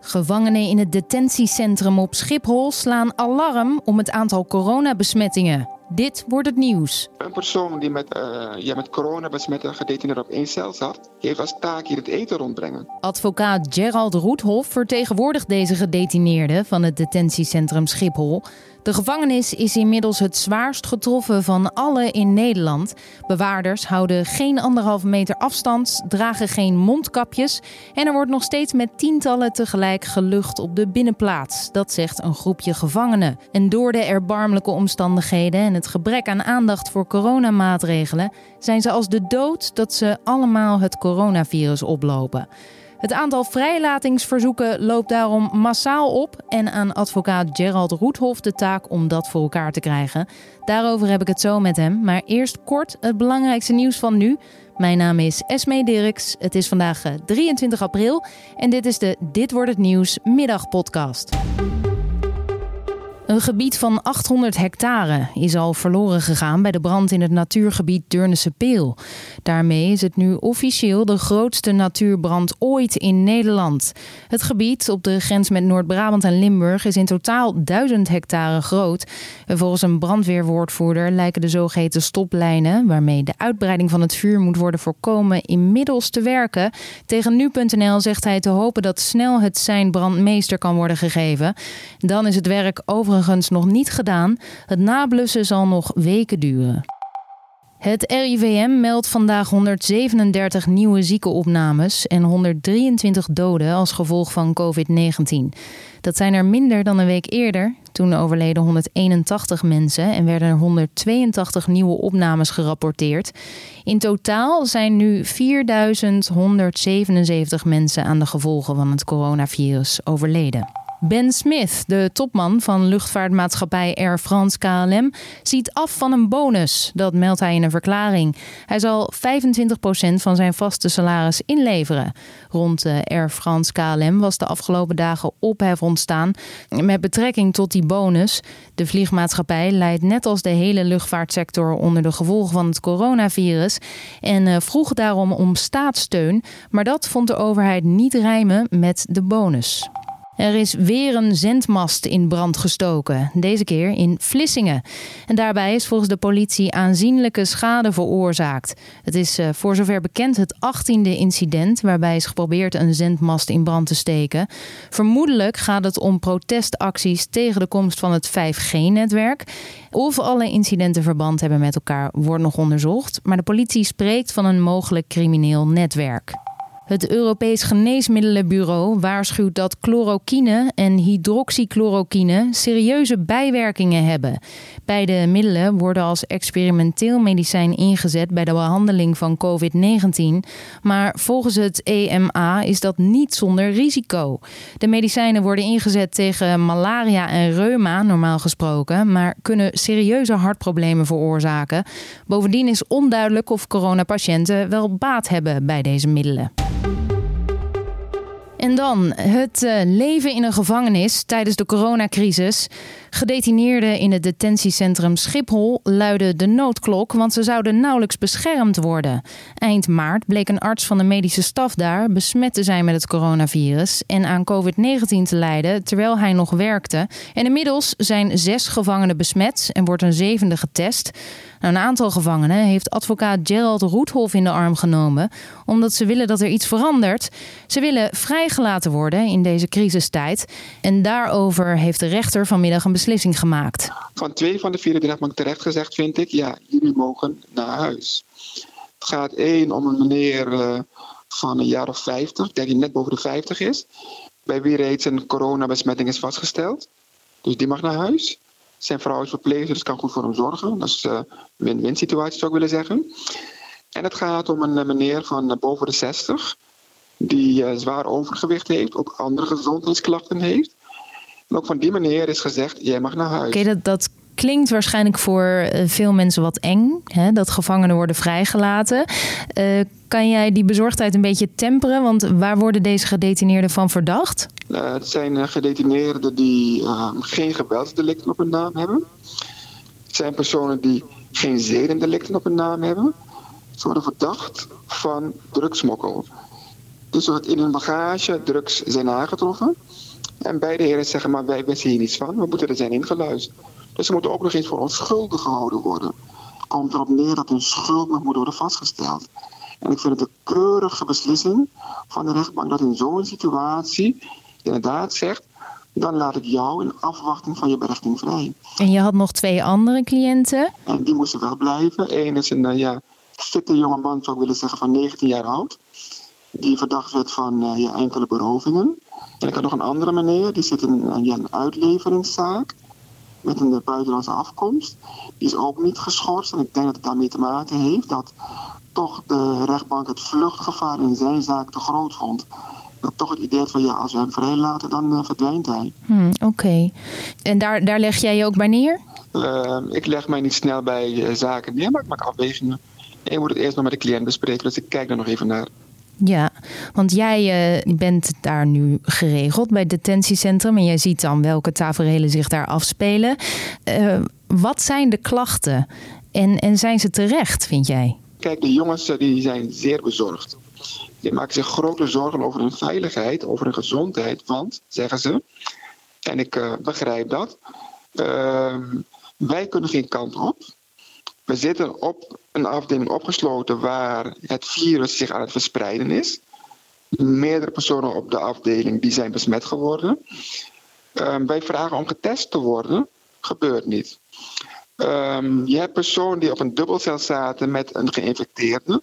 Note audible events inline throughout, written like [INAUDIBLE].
Gevangenen in het detentiecentrum op Schiphol slaan alarm om het aantal coronabesmettingen. Dit wordt het nieuws. Een persoon die met, uh, ja, met corona besmette gedetineerd op één cel zat, heeft als taak hier het eten rondbrengen. Advocaat Gerald Roethoff vertegenwoordigt deze gedetineerde van het detentiecentrum Schiphol. De gevangenis is inmiddels het zwaarst getroffen van alle in Nederland. Bewaarders houden geen anderhalve meter afstand, dragen geen mondkapjes en er wordt nog steeds met tientallen tegelijk gelucht op de binnenplaats. Dat zegt een groepje gevangenen. En door de erbarmelijke omstandigheden en het gebrek aan aandacht voor coronamaatregelen zijn ze als de dood dat ze allemaal het coronavirus oplopen. Het aantal vrijlatingsverzoeken loopt daarom massaal op en aan advocaat Gerald Roethoff de taak om dat voor elkaar te krijgen. Daarover heb ik het zo met hem, maar eerst kort het belangrijkste nieuws van nu. Mijn naam is Esme Dirks. Het is vandaag 23 eh, april en dit is de Dit wordt het nieuws middagpodcast. Een gebied van 800 hectare is al verloren gegaan bij de brand in het natuurgebied Deurnense Peel. Daarmee is het nu officieel de grootste natuurbrand ooit in Nederland. Het gebied op de grens met Noord-Brabant en Limburg is in totaal 1000 hectare groot. volgens een brandweerwoordvoerder lijken de zogeheten stoplijnen, waarmee de uitbreiding van het vuur moet worden voorkomen, inmiddels te werken. Tegen nu.nl zegt hij te hopen dat snel het zijn brandmeester kan worden gegeven. Dan is het werk overigens nog niet gedaan. Het nablussen zal nog weken duren. Het RIVM meldt vandaag 137 nieuwe ziekenopnames en 123 doden als gevolg van COVID-19. Dat zijn er minder dan een week eerder. Toen overleden 181 mensen en werden er 182 nieuwe opnames gerapporteerd. In totaal zijn nu 4177 mensen aan de gevolgen van het coronavirus overleden. Ben Smith, de topman van luchtvaartmaatschappij Air France KLM, ziet af van een bonus. Dat meldt hij in een verklaring. Hij zal 25% van zijn vaste salaris inleveren. Rond de Air France KLM was de afgelopen dagen ophef ontstaan met betrekking tot die bonus. De vliegmaatschappij leidt net als de hele luchtvaartsector onder de gevolgen van het coronavirus en eh, vroeg daarom om staatssteun, maar dat vond de overheid niet rijmen met de bonus. Er is weer een zendmast in brand gestoken, deze keer in Vlissingen. En daarbij is volgens de politie aanzienlijke schade veroorzaakt. Het is eh, voor zover bekend het achttiende incident waarbij is geprobeerd een zendmast in brand te steken. Vermoedelijk gaat het om protestacties tegen de komst van het 5G-netwerk. Of alle incidenten verband hebben met elkaar wordt nog onderzocht, maar de politie spreekt van een mogelijk crimineel netwerk. Het Europees Geneesmiddelenbureau waarschuwt dat chloroquine en hydroxychloroquine serieuze bijwerkingen hebben. Beide middelen worden als experimenteel medicijn ingezet bij de behandeling van COVID-19. Maar volgens het EMA is dat niet zonder risico. De medicijnen worden ingezet tegen malaria en reuma, normaal gesproken, maar kunnen serieuze hartproblemen veroorzaken. Bovendien is onduidelijk of coronapatiënten wel baat hebben bij deze middelen. En dan het uh, leven in een gevangenis tijdens de coronacrisis. Gedetineerden in het detentiecentrum Schiphol luiden de noodklok, want ze zouden nauwelijks beschermd worden. Eind maart bleek een arts van de medische staf daar besmet te zijn met het coronavirus en aan COVID-19 te lijden terwijl hij nog werkte. En inmiddels zijn zes gevangenen besmet en wordt een zevende getest. Nou, een aantal gevangenen heeft advocaat Gerald Roethoff in de arm genomen, omdat ze willen dat er iets verandert. Ze willen vrijgelaten worden in deze crisistijd. En daarover heeft de rechter vanmiddag een beslissing gemaakt. Van twee van de vier rechtbank terecht gezegd vind ik, ja, jullie mogen naar huis. Het gaat één om een meneer uh, van een jaar of 50, denk ik net boven de 50 is, bij wie reeds een coronabesmetting is vastgesteld. Dus die mag naar huis. Zijn vrouw is verpleegster, dus kan goed voor hem zorgen. Dat is een win-win situatie, zou ik willen zeggen. En het gaat om een meneer van boven de 60, die zwaar overgewicht heeft, ook andere gezondheidsklachten heeft. En ook van die meneer is gezegd, jij mag naar huis. Oké, dat, dat klinkt waarschijnlijk voor eh, veel mensen wat eng, hè, dat gevangenen worden vrijgelaten. Uh, kan jij die bezorgdheid een beetje temperen? Want waar worden deze gedetineerden van verdacht? Uh, het zijn gedetineerden die geen geweldsdelicten op hun naam hebben. Het zijn personen die geen zedendelicten op hun naam hebben. Ze worden verdacht van drugsmokkel. Dus dat in hun bagage drugs zijn aangetroffen. En beide heren zeggen, maar wij wisten hier niets van. We moeten er zijn ingeluisterd. Dus ze moeten ook nog eens voor onschuldig gehouden worden. Komt erop neer dat hun schuld nog moet worden vastgesteld. En ik vind het een keurige beslissing van de rechtbank dat in zo'n situatie inderdaad zegt dan laat ik jou in afwachting van je berechting vrij. En je had nog twee andere cliënten? En die moesten wel blijven. Eén is een uh, ja, fitte jonge man, zou ik willen zeggen, van 19 jaar oud. Die verdacht werd van uh, ja, enkele berovingen. En ik had nog een andere meneer, die zit in een uitleveringszaak. Met een buitenlandse afkomst. Die is ook niet geschorst. En ik denk dat het daarmee te maken heeft dat toch de rechtbank het vluchtgevaar in zijn zaak te groot vond dat toch het idee van ja, als we hem vrijlaten, dan uh, verdwijnt hij. Hmm, Oké. En daar, daar leg jij je ook bij neer? Uh, ik leg mij niet snel bij uh, zaken neer, maar ik maak afwegingen. En je moet het eerst nog met de cliënt bespreken, dus ik kijk er nog even naar. Ja, want jij bent daar nu geregeld bij het detentiecentrum en jij ziet dan welke tafereelen zich daar afspelen. wat zijn de klachten en, en zijn ze terecht, vind jij? Kijk, de jongens die zijn zeer bezorgd. Die maken zich grote zorgen over hun veiligheid, over hun gezondheid. Want, zeggen ze, en ik begrijp dat, uh, wij kunnen geen kant op. We zitten op een afdeling opgesloten waar het virus zich aan het verspreiden is. Meerdere personen op de afdeling die zijn besmet geworden. Wij vragen om getest te worden, gebeurt niet. Um, je hebt personen die op een dubbelcel zaten met een geïnfecteerde.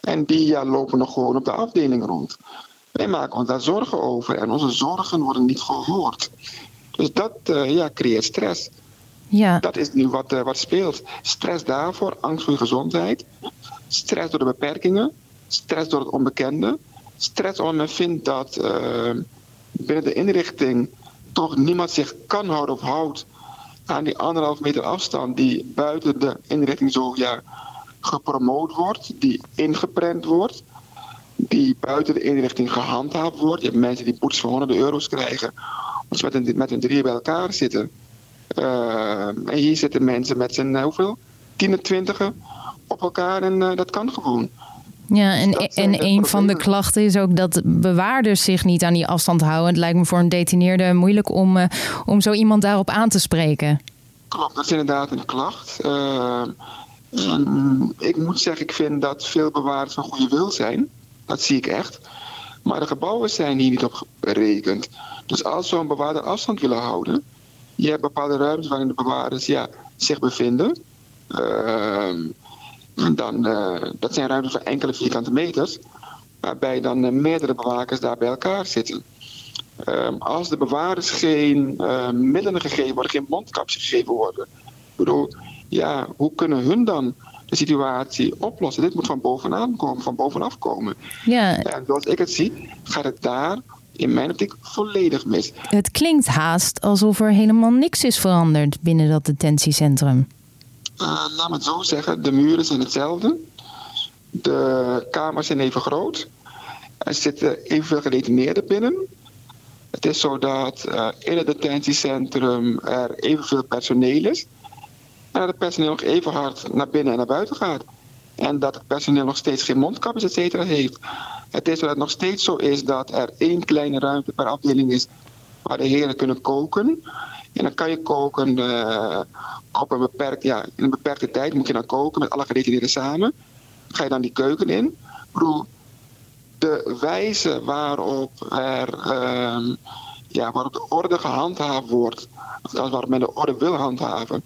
En die ja, lopen nog gewoon op de afdeling rond. Wij maken ons daar zorgen over en onze zorgen worden niet gehoord. Dus dat uh, ja, creëert stress. Ja. Dat is nu wat, uh, wat speelt. Stress daarvoor, angst voor je gezondheid. Stress door de beperkingen. Stress door het onbekende. Stress omdat men vindt dat uh, binnen de inrichting toch niemand zich kan houden of houdt aan die anderhalf meter afstand die buiten de inrichting zo ja, gepromoot wordt, die ingeprent wordt, die buiten de inrichting gehandhaafd wordt. Je hebt mensen die boetes van honderden euro's krijgen, als ze met een, met een drie bij elkaar zitten. Uh, en hier zitten mensen met z'n uh, hoeveel? Tien en twintigen op elkaar en uh, dat kan gewoon. Ja, en, en een van de klachten is ook dat bewaarders zich niet aan die afstand houden. Het lijkt me voor een detineerde moeilijk om, uh, om zo iemand daarop aan te spreken. Klopt, dat is inderdaad een klacht. Uh, ik moet zeggen, ik vind dat veel bewaarders van goede wil zijn. Dat zie ik echt. Maar de gebouwen zijn hier niet op berekend. Dus als zo'n bewaarder afstand willen houden, je hebt bepaalde ruimtes waarin de bewaarders ja, zich bevinden. Uh, dan, uh, dat zijn ruimtes van enkele vierkante meters, waarbij dan uh, meerdere bewakers daar bij elkaar zitten. Uh, als de bewaarders geen uh, middelen gegeven worden, geen mondkapjes gegeven worden. Ik bedoel, ja, hoe kunnen hun dan de situatie oplossen? Dit moet van bovenaan komen, van bovenaf komen. Ja. En zoals ik het zie, gaat het daar in mijn optiek volledig mis. Het klinkt haast alsof er helemaal niks is veranderd binnen dat detentiecentrum. Uh, laat me het zo zeggen, de muren zijn hetzelfde. De kamers zijn even groot. Er zitten evenveel gedetineerden binnen. Het is zo dat uh, in het detentiecentrum er evenveel personeel is. En dat het personeel nog even hard naar binnen en naar buiten gaat. En dat het personeel nog steeds geen mondkapjes, et cetera, heeft. Het is dat het nog steeds zo is dat er één kleine ruimte per afdeling is waar de heren kunnen koken. En dan kan je koken uh, op een beperkt, ja, in een beperkte tijd moet je dan koken met alle gedetineerden samen. Ga je dan die keuken in. Bedoel, de wijze waarop er uh, ja, waarop de orde gehandhaafd wordt, of waarop men de orde wil handhaven,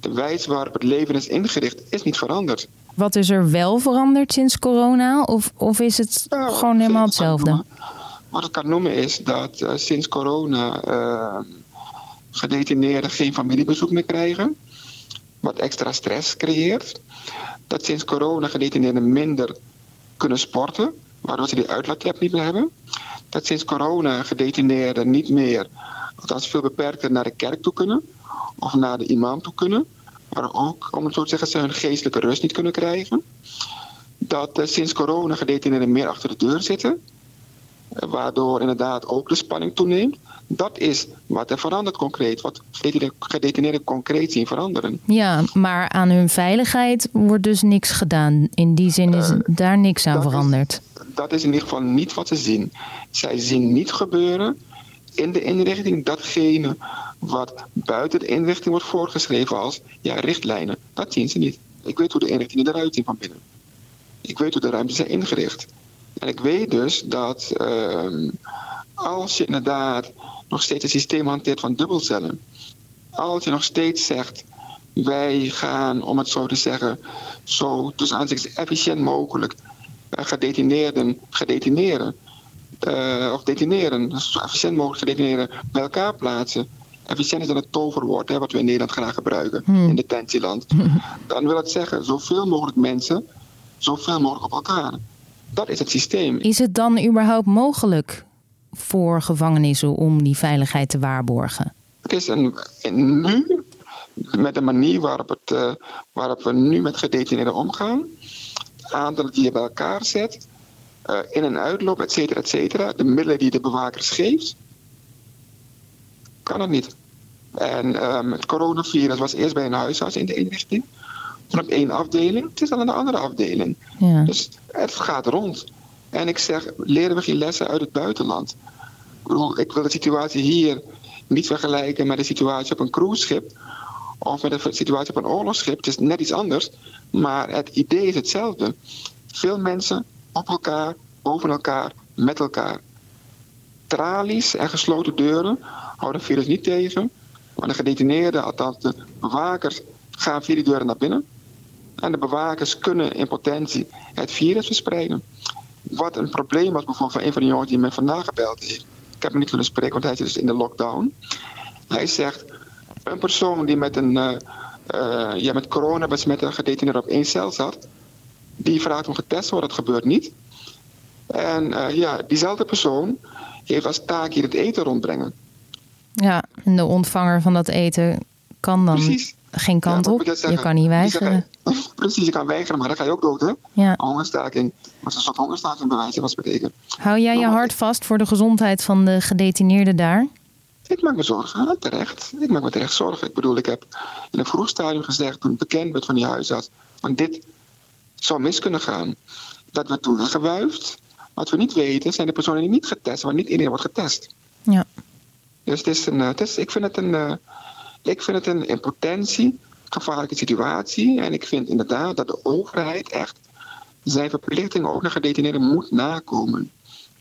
de wijze waarop het leven is ingericht, is niet veranderd. Wat is er wel veranderd sinds corona? Of, of is het ja, gewoon helemaal hetzelfde? Wat ik kan noemen is dat uh, sinds corona uh, gedetineerden geen familiebezoek meer krijgen. Wat extra stress creëert. Dat sinds corona gedetineerden minder kunnen sporten. Waardoor ze die uitlaatklep niet meer hebben. Dat sinds corona gedetineerden niet meer, althans veel beperkter, naar de kerk toe kunnen. Of naar de imam toe kunnen. Maar ook, om het zo te zeggen, ze hun geestelijke rust niet kunnen krijgen. Dat uh, sinds corona gedetineerden meer achter de deur zitten. Uh, waardoor inderdaad ook de spanning toeneemt. Dat is wat er verandert concreet. Wat gedetineerden concreet zien veranderen. Ja, maar aan hun veiligheid wordt dus niks gedaan. In die zin is uh, daar niks aan veranderd. Is, dat is in ieder geval niet wat ze zien. Zij zien niet gebeuren in de inrichting datgene wat buiten de inrichting wordt voorgeschreven als ja, richtlijnen. Dat zien ze niet. Ik weet hoe de inrichtingen eruit zien van binnen. Ik weet hoe de ruimtes zijn ingericht. En ik weet dus dat ehm, als je inderdaad nog steeds een systeem hanteert van dubbelcellen, als je nog steeds zegt wij gaan, om het zo te zeggen, zo tussen aanzichtjes efficiënt mogelijk uh, gedetineerden gedetineren. Uh, of detineren, dus zo efficiënt mogelijk gedetineren bij elkaar plaatsen. Efficiënt is dan het toverwoord hè, wat we in Nederland graag gebruiken hmm. in detentieland. Dan wil het zeggen, zoveel mogelijk mensen, zoveel mogelijk op elkaar. Dat is het systeem. Is het dan überhaupt mogelijk voor gevangenissen om die veiligheid te waarborgen? Het is een, nu met de manier waarop, het, uh, waarop we nu met gedetineerden omgaan, het aantal die je bij elkaar zet, uh, in- en uitloop, et cetera, et cetera, de middelen die de bewakers geeft, kan het niet. En um, het coronavirus was eerst bij een huisarts in de inrichting, toen op één afdeling, het is dan in de andere afdeling. Ja. Dus het gaat rond. En ik zeg, leren we geen lessen uit het buitenland? Ik, wil de situatie hier niet vergelijken met de situatie op een cruiseschip of met de situatie op een oorlogsschip. Het is net iets anders, maar het idee is hetzelfde. Veel mensen op elkaar, boven elkaar, met elkaar. Tralies en gesloten deuren houden het virus niet tegen. Maar de gedetineerden, althans de bewakers, gaan via die deuren naar binnen. En de bewakers kunnen in potentie het virus verspreiden. Wat een probleem was bijvoorbeeld van een van de jongens die mij vandaag gebeld heeft. Ik heb hem niet kunnen spreken, want hij zit dus in de lockdown. Hij zegt, een persoon die met, een, uh, uh, ja, met corona besmette gedetineerd op één cel zat, die vraagt om getest te worden. Dat gebeurt niet. En uh, ja, diezelfde persoon heeft als taak hier het eten rondbrengen. Ja, en de ontvanger van dat eten kan dan Precies. geen kant ja, op. Je, zeggen, kan niet weigeren. [LAUGHS] precies, je kan weigeren, maar dan ga je ook dood, hè? Ja. Hongerstaking. Maar is een soort hongerstaking bij wijze van spreken. Hou jij je hart vast voor de gezondheid van de gedetineerden daar? Ik maak me zorgen, terecht. Ik maak me terecht zorgen. Ik bedoel, ik heb in een vroeg stadium gezegd, toen ik bekend werd van die huisarts, van dit zou mis kunnen gaan. Dat werd toen gewuifd. Wat we niet weten, zijn de personen die niet getest, waar niet iedereen wordt getest. Ja. Dus het is een, het is, ik vind het een, uh, ik vind het een in potentie gevaarlijke situatie. En ik vind inderdaad dat de overheid echt zijn verplichtingen ook naar gedetineerden moet nakomen.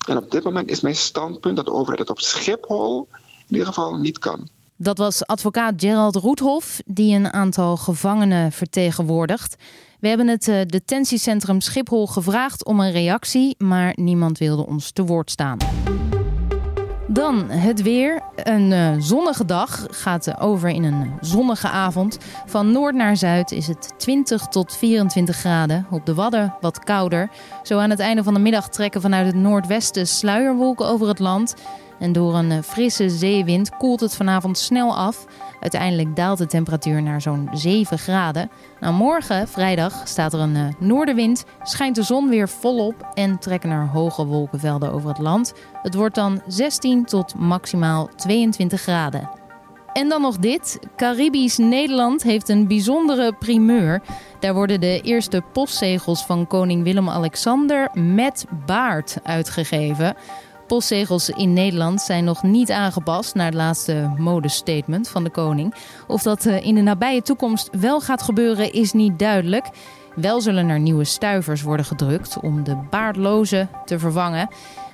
En op dit moment is mijn standpunt dat de overheid het op Schiphol in ieder geval niet kan. Dat was advocaat Gerald Roethoff, die een aantal gevangenen vertegenwoordigt. We hebben het uh, detentiecentrum Schiphol gevraagd om een reactie, maar niemand wilde ons te woord staan. Dan het weer. Een uh, zonnige dag gaat over in een zonnige avond. Van noord naar zuid is het 20 tot 24 graden. Op de Wadden wat kouder. Zo aan het einde van de middag trekken vanuit het noordwesten sluierwolken over het land. En door een eh, frisse zeewind koelt het vanavond snel af. Uiteindelijk daalt de temperatuur naar zo'n 7 graden. Nou, morgen, vrijdag, staat er een uh, noordenwind, schijnt de zon weer volop en trekken er hoge wolkenvelden over het land. Het wordt dan 16 tot maximaal 22 graden. En dan nog dit. Caribisch Nederland heeft een bijzondere primeur. Daar worden de eerste postzegels van koning Willem-Alexander met baard uitgegeven postzegels in Nederland zijn nog niet aangepast naar het laatste modestatement van de koning. Of dat eh, in de nabije toekomst wel gaat gebeuren, is niet duidelijk. Wel zullen er nieuwe stuivers worden gedrukt om de baardloze te vervangen.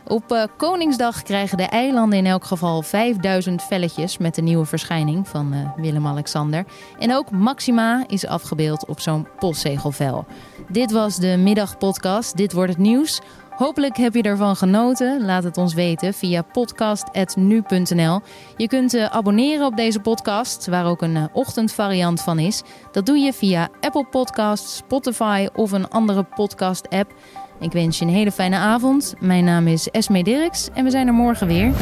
Op uh, Koningsdag krijgen de eilanden in elk geval 5000 velletjes met de nieuwe verschijning van uh, Willem-Alexander. En ook Maxima is afgebeeld op zo'n postzegelvel. Dit was de middagpodcast. Dit wordt het nieuws. Hopelijk heb je ervan genoten. Laat het ons weten via podcast.nu.nl. Je kunt uh, abonneren op deze podcast, waar ook een uh, ochtendvariant van is. Dat doe je via Apple Podcasts, Spotify of een andere podcast-app. Ik wens je een hele fijne avond. Mijn naam is Esme Dirks en we zijn er morgen weer.